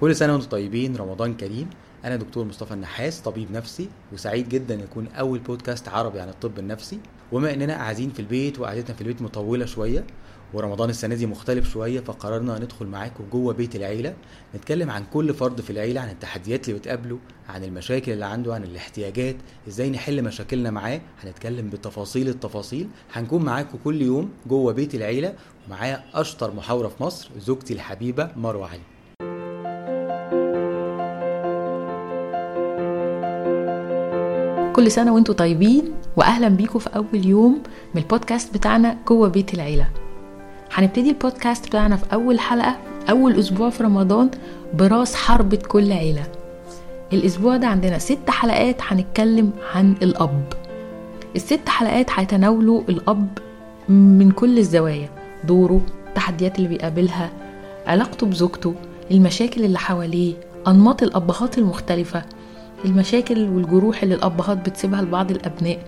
كل سنة وأنتم طيبين رمضان كريم. أنا دكتور مصطفى النحاس طبيب نفسي وسعيد جدا يكون أول بودكاست عربي عن الطب النفسي. وبما إننا قاعدين في البيت وقعدتنا في البيت مطولة شوية ورمضان السنة دي مختلف شوية فقررنا ندخل معاكم جوه بيت العيلة نتكلم عن كل فرد في العيلة عن التحديات اللي بتقابله عن المشاكل اللي عنده عن الاحتياجات إزاي نحل مشاكلنا معاه. هنتكلم بتفاصيل التفاصيل. هنكون معاكم كل يوم جوه بيت العيلة ومعايا أشطر محاورة في مصر زوجتي الحبيبة مروة علي. كل سنة وأنتم طيبين وأهلا بيكم في أول يوم من البودكاست بتاعنا جوه بيت العيلة. هنبتدي البودكاست بتاعنا في أول حلقة أول أسبوع في رمضان براس حربة كل عيلة. الأسبوع ده عندنا ست حلقات هنتكلم عن الأب. الست حلقات هيتناولوا الأب من كل الزوايا دوره التحديات اللي بيقابلها علاقته بزوجته المشاكل اللي حواليه أنماط الأبهات المختلفة المشاكل والجروح اللي الأبهات بتسيبها لبعض الأبناء.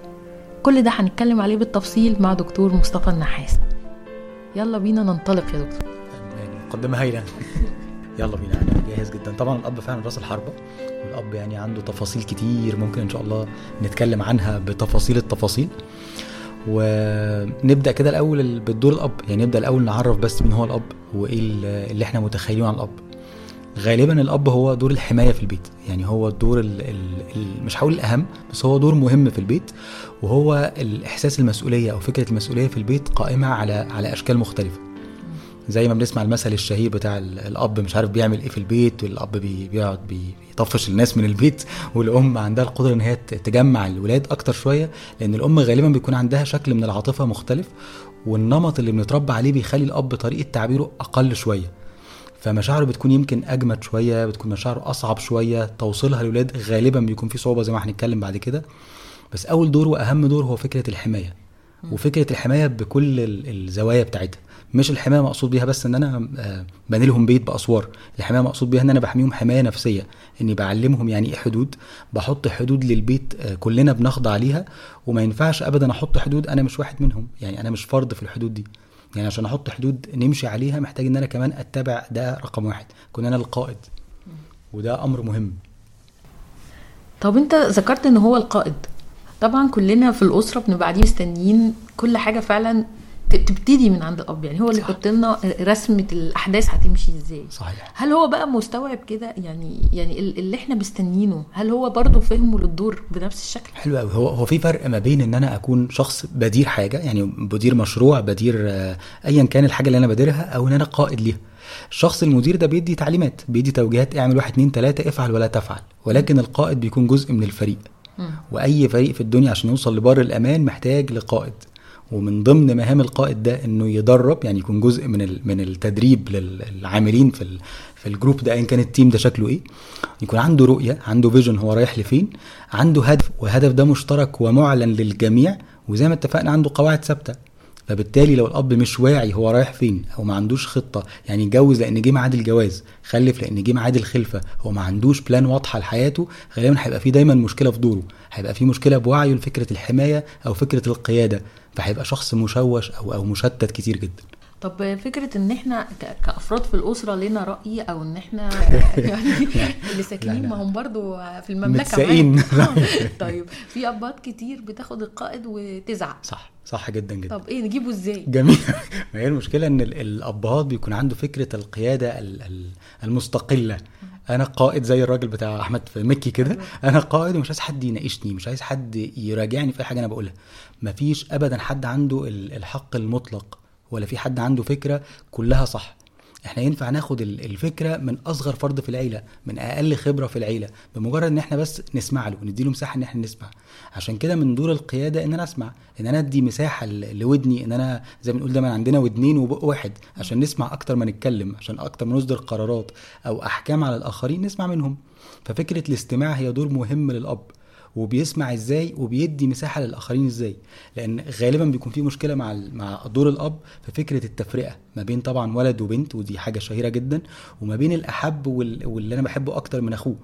كل ده هنتكلم عليه بالتفصيل مع دكتور مصطفى النحاس. يلا بينا ننطلق يا دكتور. مقدمة هايلة. يلا بينا أنا جاهز جدا. طبعا الأب فعلا راس الحربة والأب يعني عنده تفاصيل كتير ممكن إن شاء الله نتكلم عنها بتفاصيل التفاصيل. ونبدأ كده الأول بالدور الأب. يعني نبدأ الأول نعرف بس مين هو الأب وإيه اللي إحنا متخيلينه عن الأب. غالبا الأب هو دور الحماية في البيت. يعني هو الدور ال ال ال مش هقول الأهم بس هو دور مهم في البيت وهو الإحساس المسؤولية أو فكرة المسؤولية في البيت قائمة على على أشكال مختلفة. زي ما بنسمع المثل الشهير بتاع الأب مش عارف بيعمل إيه في البيت والأب بيقعد بيطفش الناس من البيت والأم عندها القدرة إن هي تجمع الولاد أكتر شوية لأن الأم غالبا بيكون عندها شكل من العاطفة مختلف والنمط اللي بنتربى عليه بيخلي الأب طريقة تعبيره أقل شوية. فمشاعره بتكون يمكن أجمد شوية بتكون مشاعره أصعب شوية توصيلها للولاد غالبا بيكون في صعوبة زي ما هنتكلم بعد كده. بس أول دور وأهم دور هو فكرة الحماية. وفكرة الحماية بكل الزوايا بتاعتها. مش الحماية مقصود بيها بس إن أنا بني لهم بيت بأسوار. الحماية مقصود بيها إن أنا بحميهم حماية نفسية. إني بعلمهم يعني إيه حدود. بحط حدود للبيت كلنا بنخضع ليها. وما ينفعش ابدا أحط حدود أنا مش واحد منهم. يعني أنا مش فرد في الحدود دي. يعني عشان أحط حدود نمشي عليها محتاج إن أنا كمان أتبع ده رقم واحد كون أنا القائد. وده أمر مهم. طب أنت ذكرت إن هو القائد. طبعا كلنا في الأسرة بنبقى قاعدين مستنيين كل حاجة فعلا تبتدي من عند الأب. يعني هو اللي يحط لنا رسمة الأحداث هتمشي إزاي. صحيح. هل هو بقى مستوعب كده؟ يعني يعني اللي إحنا مستنيينه هل هو برضه فهمه للدور بنفس الشكل؟ حلو قوي هو هو في فرق ما بين إن أنا أكون شخص بدير حاجة يعني بدير مشروع بدير ايا كان الحاجة اللي أنا بادرها أو إن أنا قائد ليها. الشخص المدير ده بيدي تعليمات بيدي توجيهات اعمل واحد اتنين تلاتة افعل ولا تفعل. ولكن القائد بيكون جزء من الفريق. وأي فريق في الدنيا عشان يوصل لبر الأمان محتاج لقائد. ومن ضمن مهام القائد ده إنه يدرب يعني يكون جزء من من التدريب للعاملين في في ال group ده ايا كان ال team ده شكله إيه. يكون عنده رؤية عنده vision هو رايح لفين عنده هدف والهدف ده مشترك ومعلن للجميع وزي ما اتفقنا عنده قواعد ثابتة. فبالتالي لو الأب مش واعي هو رايح فين أو ما عندوش خطة يعني يتجوز لأن جه ميعاد الجواز خلف لأن جه ميعاد الخلفه هو ما عندوش plan واضحة لحياته غالبا هيبقى فيه دايما مشكلة في دوره هيبقى فيه مشكلة بوعيه لفكرة الحماية أو فكرة القيادة. فهيبقى شخص مشوش أو أو مشتت كتير جدا. طب فكرة إن إحنا كأفراد في الأسرة لنا رأي أو إن إحنا يعني اللي ساكنين ما هم برضو في المملكة متساقين. طيب في ابات كتير بتاخد القائد وتزعق. صح صح جدا جدا. طب إيه نجيبه إزاي؟ جميل. ما هي المشكلة إن الأبهات بيكون عنده فكرة القيادة المستقلة. أنا قائد زي الراجل بتاع أحمد في مكي كده. أنا قائد ومش عايز حد يناقشني مش عايز حد يراجعني في أي حاجة أنا بقولها. مفيش ابدا حد عنده الحق المطلق ولا في حد عنده فكرة كلها صح. إحنا ينفع ناخد الفكرة من أصغر فرد في العيلة من أقل خبرة في العيلة بمجرد إن إحنا بس نسمع له ونديله مساحة إن إحنا نسمع. عشان كده من دور القيادة إن أنا أسمع إن أنا أدي مساحة لودني إن أنا زي ما بنقول دايما عندنا ودنين وبق واحد عشان نسمع أكتر ما نتكلم عشان أكتر ما نصدر قرارات أو أحكام على الآخرين نسمع منهم. ففكرة الاستماع هي دور مهم للأب. وبيسمع إزاي وبيدي مساحة للآخرين إزاي. لأن غالبا بيكون في مشكلة مع مع دور الأب في فكرة التفرقة ما بين طبعا ولد وبنت ودي حاجة شهيرة جدا وما بين الأحب واللي أنا بحبه أكتر من أخوه.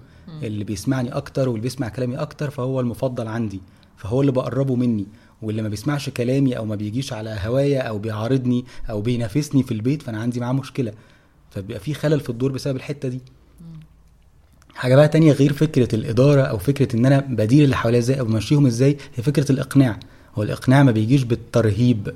اللي بيسمعني أكتر واللي بيسمع كلامي أكتر فهو المفضل عندي فهو اللي بقربه مني. واللي ما بيسمعش كلامي أو ما بيجيش على هوايا أو بيعارضني أو بينافسني في البيت فأنا عندي معاه مشكلة. فبيبقى في خلل في الدور بسبب الحتة دي. حاجة بقى تانية غير فكرة الإدارة أو فكرة إن أنا بدير اللي حواليا إزاي أو بمشيهم إزاي هي فكرة الإقناع. هو الإقناع ما بيجيش بالترهيب.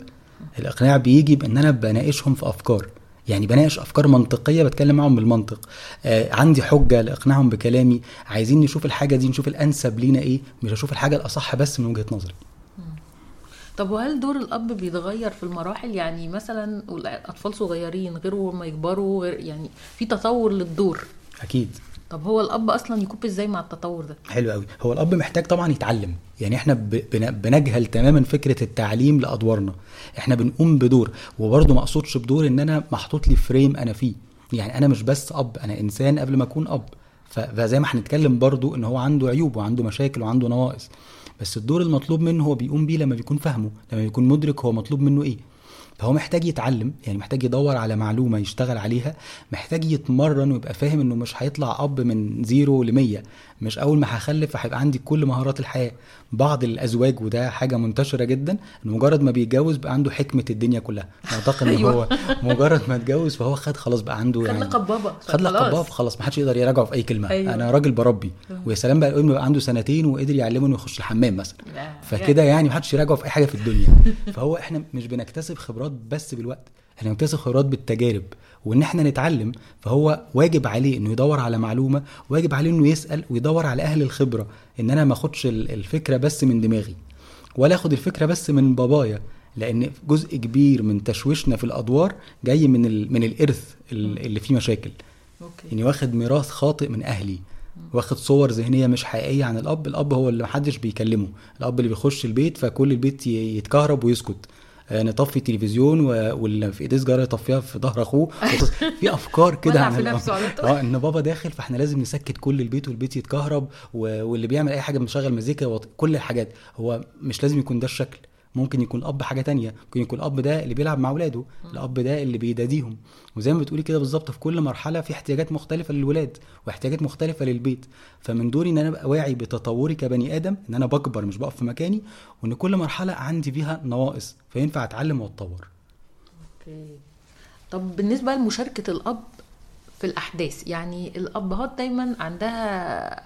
الإقناع بيجي بإن أنا بناقشهم في أفكار. يعني بناقش أفكار منطقية بتكلم معاهم بالمنطق. آه عندي حجة لإقناعهم بكلامي. عايزين نشوف الحاجة دي نشوف الأنسب لينا إيه مش أشوف الحاجة الأصح بس من وجهة نظري. طب وهل دور الأب بيتغير في المراحل؟ يعني مثلا اطفال صغيرين غير ما يكبروا غير يعني في تطور للدور. أكيد. طب هو الأب أصلا ي cope إزاي مع التطور ده؟ حلو قوي هو الأب محتاج طبعا يتعلم. يعني إحنا بنجهل تماما فكرة التعليم لأدوارنا. إحنا بنقوم بدور. وبرضه ما أقصدش بدور إن أنا محطوط لي frame أنا فيه. يعني أنا مش بس أب أنا إنسان قبل ما أكون أب. فزي ما هنتكلم برضه إن هو عنده عيوب وعنده مشاكل وعنده نواقص. بس الدور المطلوب منه هو بيقوم بيه لما بيكون فاهمه لما بيكون مدرك هو مطلوب منه إيه. فهو محتاج يتعلم يعني محتاج يدور على معلومة يشتغل عليها محتاج يتمرن ويبقى فاهم إنه مش هيطلع أب من zero ل 100 مش أول ما هخلف هيبقى عندي كل مهارات الحياة. بعض الأزواج وده حاجة منتشرة جدا إنه مجرد ما بيتجوز بقى عنده حكمة الدنيا كلها. أعتقد إن أيوة. هو مجرد ما اتجوز فهو خد خلاص بقى عنده خد يعني لقب بابا. خد لقب خلاص. بابا خلاص ما حدش يقدر يراجعه في أي كلمة. أيوة. أنا راجل بربي. أه. ويا سلام بقى الابن بقى عنده سنتين وقدر يعلمه إنه يخش الحمام مثلا. لا، فكده يعني. محدش يراجعه في أي حاجة في الدنيا. فهو إحنا مش بنكتسب خبرات بس بالوقت. إحنا بنكتسب خبرات بالتجارب وان إحنا نتعلم فهو واجب عليه إنه يدور على معلومة واجب عليه إنه يسأل ويدور على أهل الخبرة إن أنا ما أخدش ال- الفكرة بس من دماغي ولا أخد الفكرة بس من بابايا لأن جزء كبير من تشويشنا في الأدوار جاي من ال- من الإرث ال- اللي فيه مشاكل. أوكي. يعني واخد ميراث خاطئ من أهلي واخد صور ذهنية مش حقيقية عن الأب الأب هو اللي محدش بيكلمه. الأب اللي بيخش البيت فكل البيت يتكهرب ويسكت. نطفي التلفزيون و- واللي في ايديه سجاره يطفيها في ظهر اخوه في افكار كده عن في. نفسه. آه إن بابا داخل فإحنا لازم نسكت كل البيت والبيت يتكهرب واللي بيعمل أي حاجة بنشغل مزيكا كل الحاجات هو مش لازم يكون ده الشكل ممكن يكون الأب حاجة تانية. ممكن يكون الأب ده اللي بيلعب مع اولاده الأب ده اللي بيداديهم. وزي ما بتقولي كده بالظبط في كل مرحلة في احتياجات مختلفة للولاد واحتياجات مختلفة للبيت. فمن دوري إن أنا أبقى واعي بتطوري كبني آدم إن أنا بكبر مش بقف في مكاني وإن كل مرحلة عندي فيها نواقص فينفع أتعلم وأتطور. أوكي. طب بالنسبة لمشاركة الأب في الأحداث. يعني الأبهات دايما عندها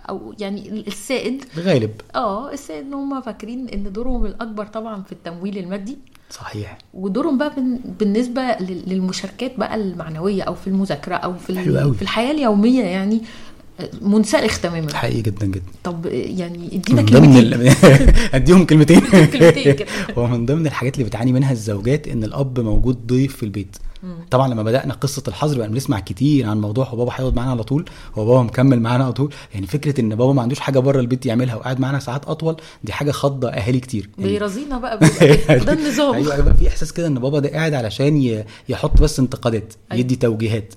أو يعني السائد. غالب آه السائد إن هم فاكرين إن دورهم الأكبر طبعا في التمويل المادي. صحيح. ودورهم بقى بالنسبة لل- للمشاركات بقى المعنوية أو في المذاكرة أو في في الحياة اليومية يعني. منسلخ تماما حقيقي جدا جدا. طب يعني ادينا من كلمتين. ال... اديهم كلمتين. هو من ضمن الحاجات اللي بتعاني منها الزوجات إن الأب موجود ضيف في البيت. طبعا لما بدأنا قصة الحظر بقى بنسمع كتير عن موضوع هو بابا هيقعد معانا على طول هو بابا مكمل معانا على طول. يعني فكرة إن بابا ما عندوش حاجة بره البيت يعملها وقاعد معانا ساعات أطول دي حاجة خضة أهالي كتير. يعني بيرازينا بقى بيبقى ده النظام. أيوه أيوه في إحساس كده إن بابا ده قاعد علشان يحط بس انتقادات أيوة. يدي توجيهات.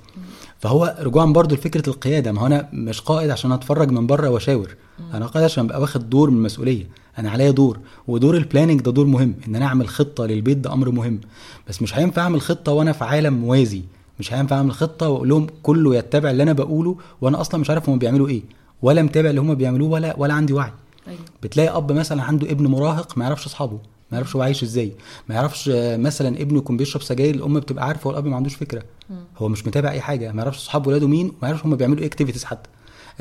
فهو رجوعا برضو لفكرة القيادة. ما هو أنا مش قائد عشان أتفرج من بره وأشاور. أنا قائد عشان أبقى واخد دور من المسؤولية. أنا عليا دور. ودور ال planning ده دور مهم. إن أنا أعمل خطة للبيت ده أمر مهم. بس مش هينفع أعمل خطة وأنا في عالم موازي. مش هينفع أعمل خطة واقول لهم كله يتبع اللي أنا بقوله وأنا أصلا مش عارف هم بيعملوا إيه. ولا متابع اللي هم بيعملوه ولا ولا عندي وعي. أيوه. بتلاقي أب مثلا عنده ابن مراهق ما يعرفش أصحابه. ما يعرفش هو عايش إزاي. ما يعرفش آه، مثلا ابنه يكون بيشرب سجاير. الأم بتبقى عارفة والأب ما عندوش فكرة. هو مش متابع أي حاجة ما يعرفش أصحاب ولاده مين وما يعرفش هم بيعملوا إيه اكتيفيتيز حتى.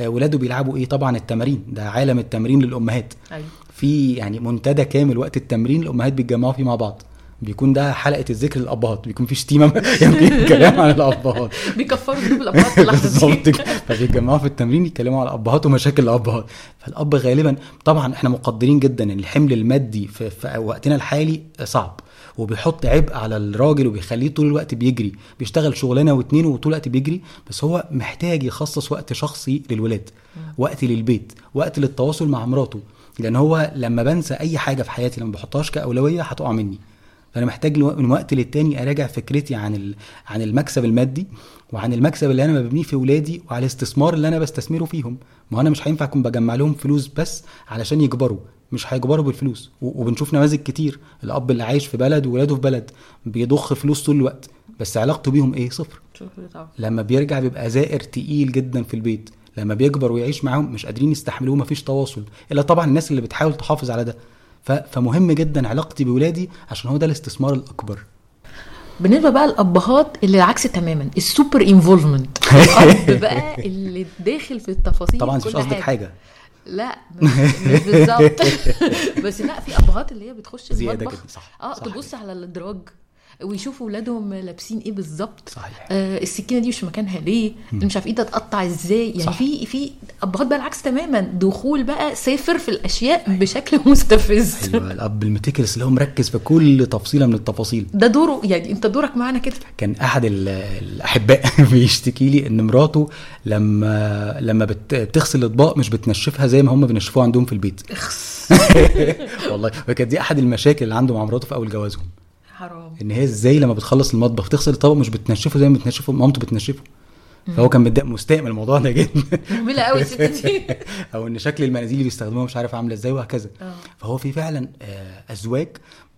آه، ولاده بيلعبوا إيه؟ طبعا التمارين ده عالم التمرين للأمهات. أيوه. في يعني منتدى كامل وقت التمرين الأمهات بيتجمعوا فيه مع بعض. بيكون ده حلقة الذكر للأبهات بيكون في شتيمه يعني كلام عن الأبهات. بيكفروا ذنوب الأبهات في اللحظه بالظبط. دي. فبيتجمعوا في التمرين يتكلموا على الأبهات ومشاكل الأبهات. فالأب غالبا طبعا إحنا مقدرين جدا إن الحمل المادي في, في وقتنا الحالي صعب. وبيحط عبء على الراجل وبيخليه طول الوقت بيجري. بيشتغل شغلانة واتنين وطول الوقت بيجري بس هو محتاج يخصص وقت شخصي للولاد وقت للبيت وقت للتواصل مع مراته. لأن هو لما بنسى أي حاجة في حياتي لما بحطهاش كأولوية هتقع مني. فأنا محتاج من وقت للتاني أراجع فكرتي عن عن المكسب المادي وعن المكسب اللي أنا ببنيه في ولادي وعلى الاستثمار اللي أنا بستثمره فيهم. ما أنا مش هينفع أكون بجمع لهم فلوس بس علشان يكبروا. مش هيكبروا بالفلوس. وبنشوف نماذج كتير. الأب اللي عايش في بلد وولاده في بلد بيضخ فلوس طول الوقت بس علاقته بيهم إيه؟ صفر. لما بيرجع بيبقى زائر تقيل جدا في البيت. لما بيكبر ويعيش معاهم مش قادرين يستحملوه مفيش تواصل. إلا طبعا الناس اللي بتحاول تحافظ على ده. فمهم جدا علاقتي بولادي عشان هو ده الاستثمار الأكبر. بالنسبة بقى للأبهات اللي العكس تماما ال super involvement الأب بقى اللي داخل في التفاصيل طبعا مش قصدك حاجة. لا مش بالظبط. بس لا في أبهات اللي هي بتخش زيادة المطبخ. كده صح آه صح تبص على الإدراج. ويشوفوا ولادهم لابسين إيه بالظبط. صحيح. آه السكينة دي مش مكانها. ليه؟ مش عارف إيه ده اتقطع إزاي؟ يعني. في في ابهات بقى العكس تماما. دخول بقى سافر في الأشياء بشكل مستفز. أيوه الأب المتكرس اللي هو مركز في كل تفصيلة من التفاصيل. ده دوره يعني أنت دورك معانا كده. كان أحد ال- الأحباء بيشتكي لي إن مراته لما لما بت- بتغسل الأطباق مش بتنشفها زي ما هم بينشفوها عندهم في البيت. والله وكانت دي أحد المشاكل اللي عنده مع مراته في أول جوازهم. حرام. إن هي إزاي لما بتخلص المطبخ تغسل الطبق مش بتنشفه زي ما بتنشفه مامته بتنشفه؟ فهو كان متضايق مستاء من الموضوع ده جدا. مهمله قوي الست دي. أو إن شكل المناديل اللي بيستخدموها مش عارف عاملة إزاي وهكذا. آه. فهو في فعلا آه، أزواج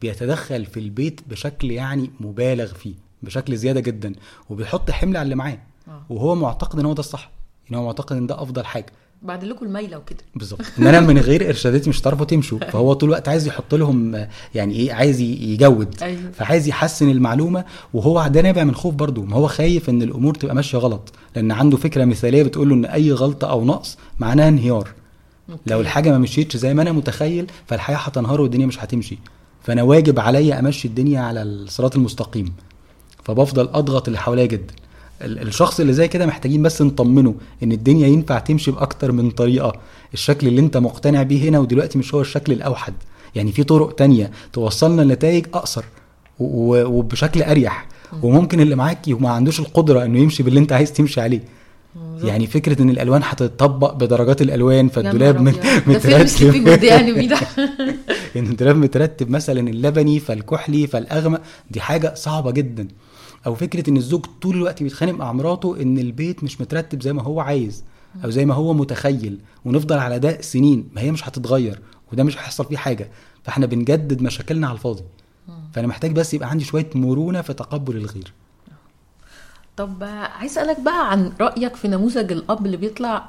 بيتدخل في البيت بشكل يعني مبالغ فيه بشكل زيادة جدا وبيحط حمل على اللي معاه. آه. وهو معتقد إن هو ده الصح إن هو معتقد إن ده أفضل حاجة. بعد لكم الميلة وكده. بالظبط. إن أنا من غير إرشاداتي مش هتعرفوا تمشوا. فهو طول الوقت عايز يحط لهم يعني إيه عايز يجود. أيوة. فعايز يحسن المعلومة. وهو ده نابع من خوف برضه. ما هو خايف إن الأمور تبقى ماشية غلط. لأن عنده فكرة مثالية بتقول له إن أي غلطة أو نقص معناها انهيار. لو الحاجة ما مشيتش زي ما أنا متخيل فالحياة هتنهار والدنيا مش هتمشي. فأنا واجب عليا أمشي الدنيا على الصراط المستقيم. فبفضل أضغط اللي حواليا جدا. الشخص اللي زي كده محتاجين بس نطمنه إن الدنيا ينفع تمشي بأكتر من طريقة. الشكل اللي أنت مقتنع بيه هنا ودلوقتي مش هو الشكل الأوحد. يعني في طرق تانية توصلنا لنتائج أقصر وبشكل أريح. وممكن اللي معاك ما عندوش القدرة إنه يمشي باللي أنت عايز تمشي عليه. يعني فكرة إن الألوان هتطبق بدرجات الألوان فالدولاب من- انمي ده. إن الدولاب مترتب مثلا اللبني فالكحلي فالأغمق دي حاجة صعبة جدا. أو فكرة إن الزوج طول الوقت بيتخانق مع مراته إن البيت مش مترتب زي ما هو عايز أو زي ما هو متخيل ونفضل على ده سنين ما هي مش هتتغير وده مش هيحصل فيه حاجة. فإحنا بنجدد مشاكلنا على الفاضي. فأنا محتاج بس يبقى عندي شوية مرونة في تقبل الغير. طب عايز أسألك بقى عن رأيك في نموذج الأب اللي بيطلع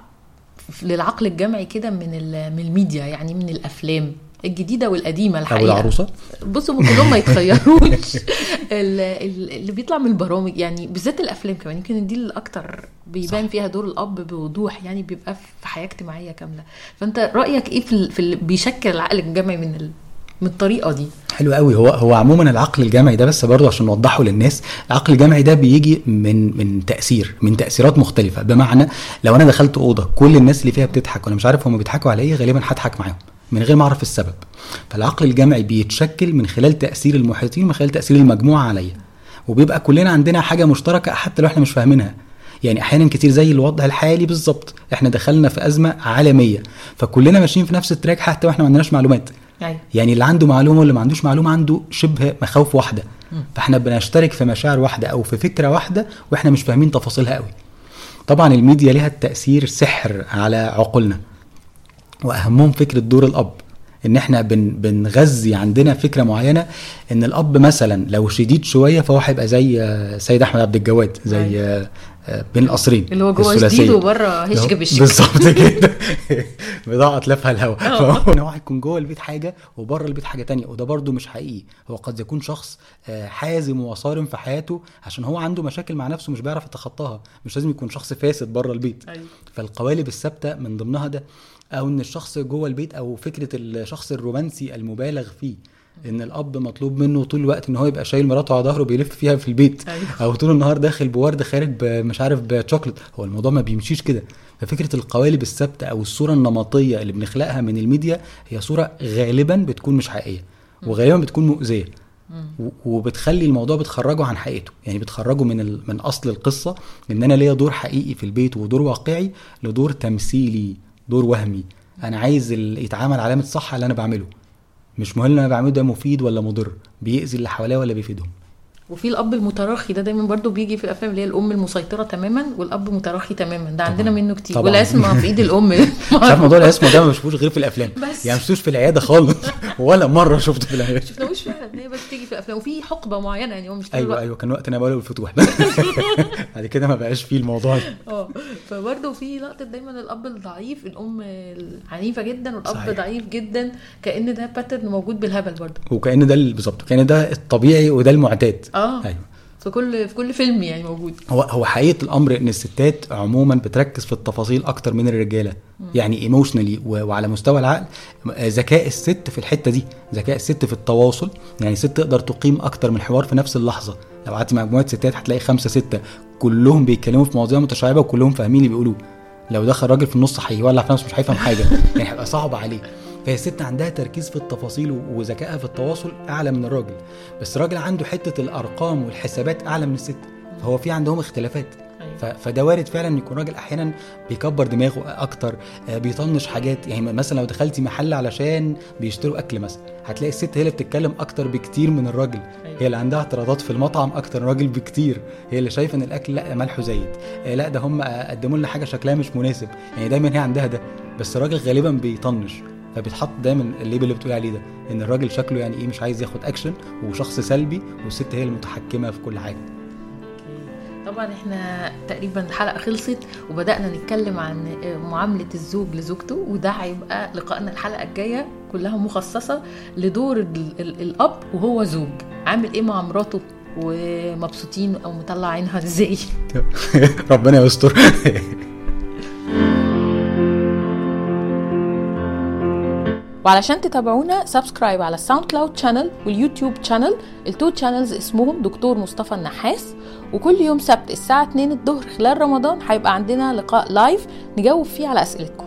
للعقل الجمعي كده من من الميديا يعني من الأفلام. الجديدة والقديمة أو الحقيقة. العروسة؟ بصوا هم كلهم ما يتخيروش. ال- ال- اللي بيطلع من البرامج يعني بالذات الأفلام كمان يمكن دي الاكتر بيبان صح. فيها دور الأب بوضوح يعني بيبقى في حياة اجتماعية كاملة. فأنت رأيك إيه في اللي بيشكل العقل الجمعي من ال- من الطريقة دي؟ حلو قوي. هو هو عموما العقل الجمعي ده بس برضه عشان نوضحه للناس العقل الجمعي ده بيجي من من تأثير من تأثيرات مختلفة. بمعنى لو أنا دخلت أوضة كل الناس اللي فيها بتضحك وأنا مش عارف هم بيضحكوا على إيه غالبا هضحك معاهم. من غير ما أعرف السبب. فالعقل الجمعي بيتشكل من خلال تأثير المحيطين من خلال تأثير المجموعة عليا. وبيبقى كلنا عندنا حاجة مشتركة حتى لو إحنا مش فاهمينها. يعني أحيانا كتير زي الوضع الحالي بالظبط. إحنا دخلنا في أزمة عالمية. فكلنا ماشيين في نفس التراك حتى وإحنا ما عندناش معلومات. يعني يعني اللي عنده معلومة واللي ما عندوش معلومة عنده شبه مخاوف واحدة. فإحنا بنشترك في مشاعر واحدة أو في فكرة واحدة وإحنا مش فاهمين تفاصيلها قوي طبعا الميديا ليها تأثير سحر على عقولنا. وأهمهم فكرة دور الأب إن إحنا بن بنغذي عندنا فكرة معينة إن الأب مثلا لو شديد شوية فهو هيبقى زي سيد أحمد عبد الجواد زي آه، بين القصرين اللي هو جوه. جديد وبره هشك بالشك بالظبط كده. بضاعة تلفها الهوا. آه. فهو إن هو هيكون جوه البيت حاجة وبره البيت حاجة تانية وده برده مش حقيقي. هو قد يكون شخص آه، حازم وصارم في حياته عشان هو عنده مشاكل مع نفسه مش بيعرف يتخطاها. مش لازم يكون شخص فاسد بره البيت. أيوة. فالقوالب الثابتة من ضمنها ده أو إن الشخص جوه البيت أو فكرة الشخص الرومانسي المبالغ فيه. إن الأب مطلوب منه طول الوقت إن هو يبقى شايل مراته على ظهره بيلف فيها في البيت. أيوة. أو طول النهار داخل بورد خارج مش عارف بشوكلت هو الموضوع ما بيمشيش كده. ففكرة القوالب الثابتة أو الصورة النمطية اللي بنخلقها من الميديا هي صورة غالبا بتكون مش حقيقية. وغالبا بتكون مؤذية. وبتخلي الموضوع بتخرجه عن حقيقته. يعني بتخرجه من ال... من أصل القصة إن أنا ليا دور حقيقي في البيت ودور واقعي لدور تمثيلي دور وهمي. أنا عايز ال... يتعامل علامة صح على اللي أنا بعمله. مش مهم أنا بعمله ده مفيد ولا مضر بيأذي اللي حواليا ولا بيفيدهم. وفي الأب المتراخي ده دايما برضو بيجي في الأفلام اللي هي الأم المسيطرة تماما والأب متراخي تماما. ده عندنا طبعاً. منه كتير. طبعاً. والعصمه في إيد الأم. مش عارف موضوع الاسم ده ما بشوفوش غير في الأفلام. بس. يعني ما شفتوش في العيادة خالص. ولا مرة شفته في العيادة. شفناهوش فعلا هي بس بتيجي في الأفلام. وفي حقبة معينة يعني هو مش أيوه الوقت. أيوه كان وقت أنا بقوله الفتوح. كده ما بقاش فيه الموضوع ده. آه فبرضه في لقطة دايما الأب الضعيف الأم العنيفة جدا والأب صحيح. ضعيف جدا كأن ده pattern موجود بالهبل برضه. وكأن ده ال- بالظبط كأن ده الطبيعي وده المعتاد. آه أيوه. في كل في كل فيلم يعني موجود. هو هو حقيقة الأمر إن الستات عموما بتركز في التفاصيل أكتر من الرجالة. يعني emotionally وعلى مستوى العقل ذكاء الست في الحتة دي ذكاء الست في التواصل. يعني الست تقدر تقيم أكتر من حوار في نفس اللحظة. لو قعدت مع مجموعة ستات هتلاقي خمسة ستة. كلهم بيتكلموا في مواضيع متشعبة وكلهم فاهمين اللي بيقولوه. لو دخل راجل في النص هيولع في نفسه مش هيفهم حاجة. يعني هيبقى صعب عليه. فهي الست عندها تركيز في التفاصيل وذكائها في التواصل أعلى من الراجل. بس الراجل عنده حتة الأرقام والحسابات أعلى من الست. فهو في عندهم اختلافات. ف- فده وارد فعلا إن يكون راجل أحيانا بيكبر دماغه أكتر آه، بيطنش حاجات. يعني مثلا لو دخلتي محل علشان بيشتروا أكل مثلا هتلاقي الست هي اللي بتتكلم أكتر بكتير من الراجل. هي اللي عندها اعتراضات في المطعم أكتر من الراجل بكتير. هي اللي شايفة إن الأكل لأ ملحه زايد. آه، لأ ده هم قدموا لنا حاجة شكلها مش مناسب. يعني دايما هي عندها ده. بس الراجل غالبا بيطنش. فبيتحط دايما ال label اللي بتقول عليه ده إن الراجل شكله يعني إيه مش عايز ياخد أكشن وشخص سلبي والست هي المتحكمة في كل حاجة. طبعا إحنا تقريبا الحلقة خلصت وبدأنا نتكلم عن معاملة الزوج لزوجته وده هيبقى لقائنا الحلقة الجاية كلها مخصصة لدور ال- ال- الأب وهو زوج. عامل إيه مع مراته ومبسوطين أو مطلع عينها إزاي؟ ربنا يستر. وعلشان تتابعونا subscribe على ال SoundCloud channel وال YouTube channel ال two channels اسمهم دكتور مصطفى النحاس. وكل يوم سبت الساعة 2 الظهر خلال رمضان هيبقى عندنا لقاء live نجاوب فيه على أسئلتكم.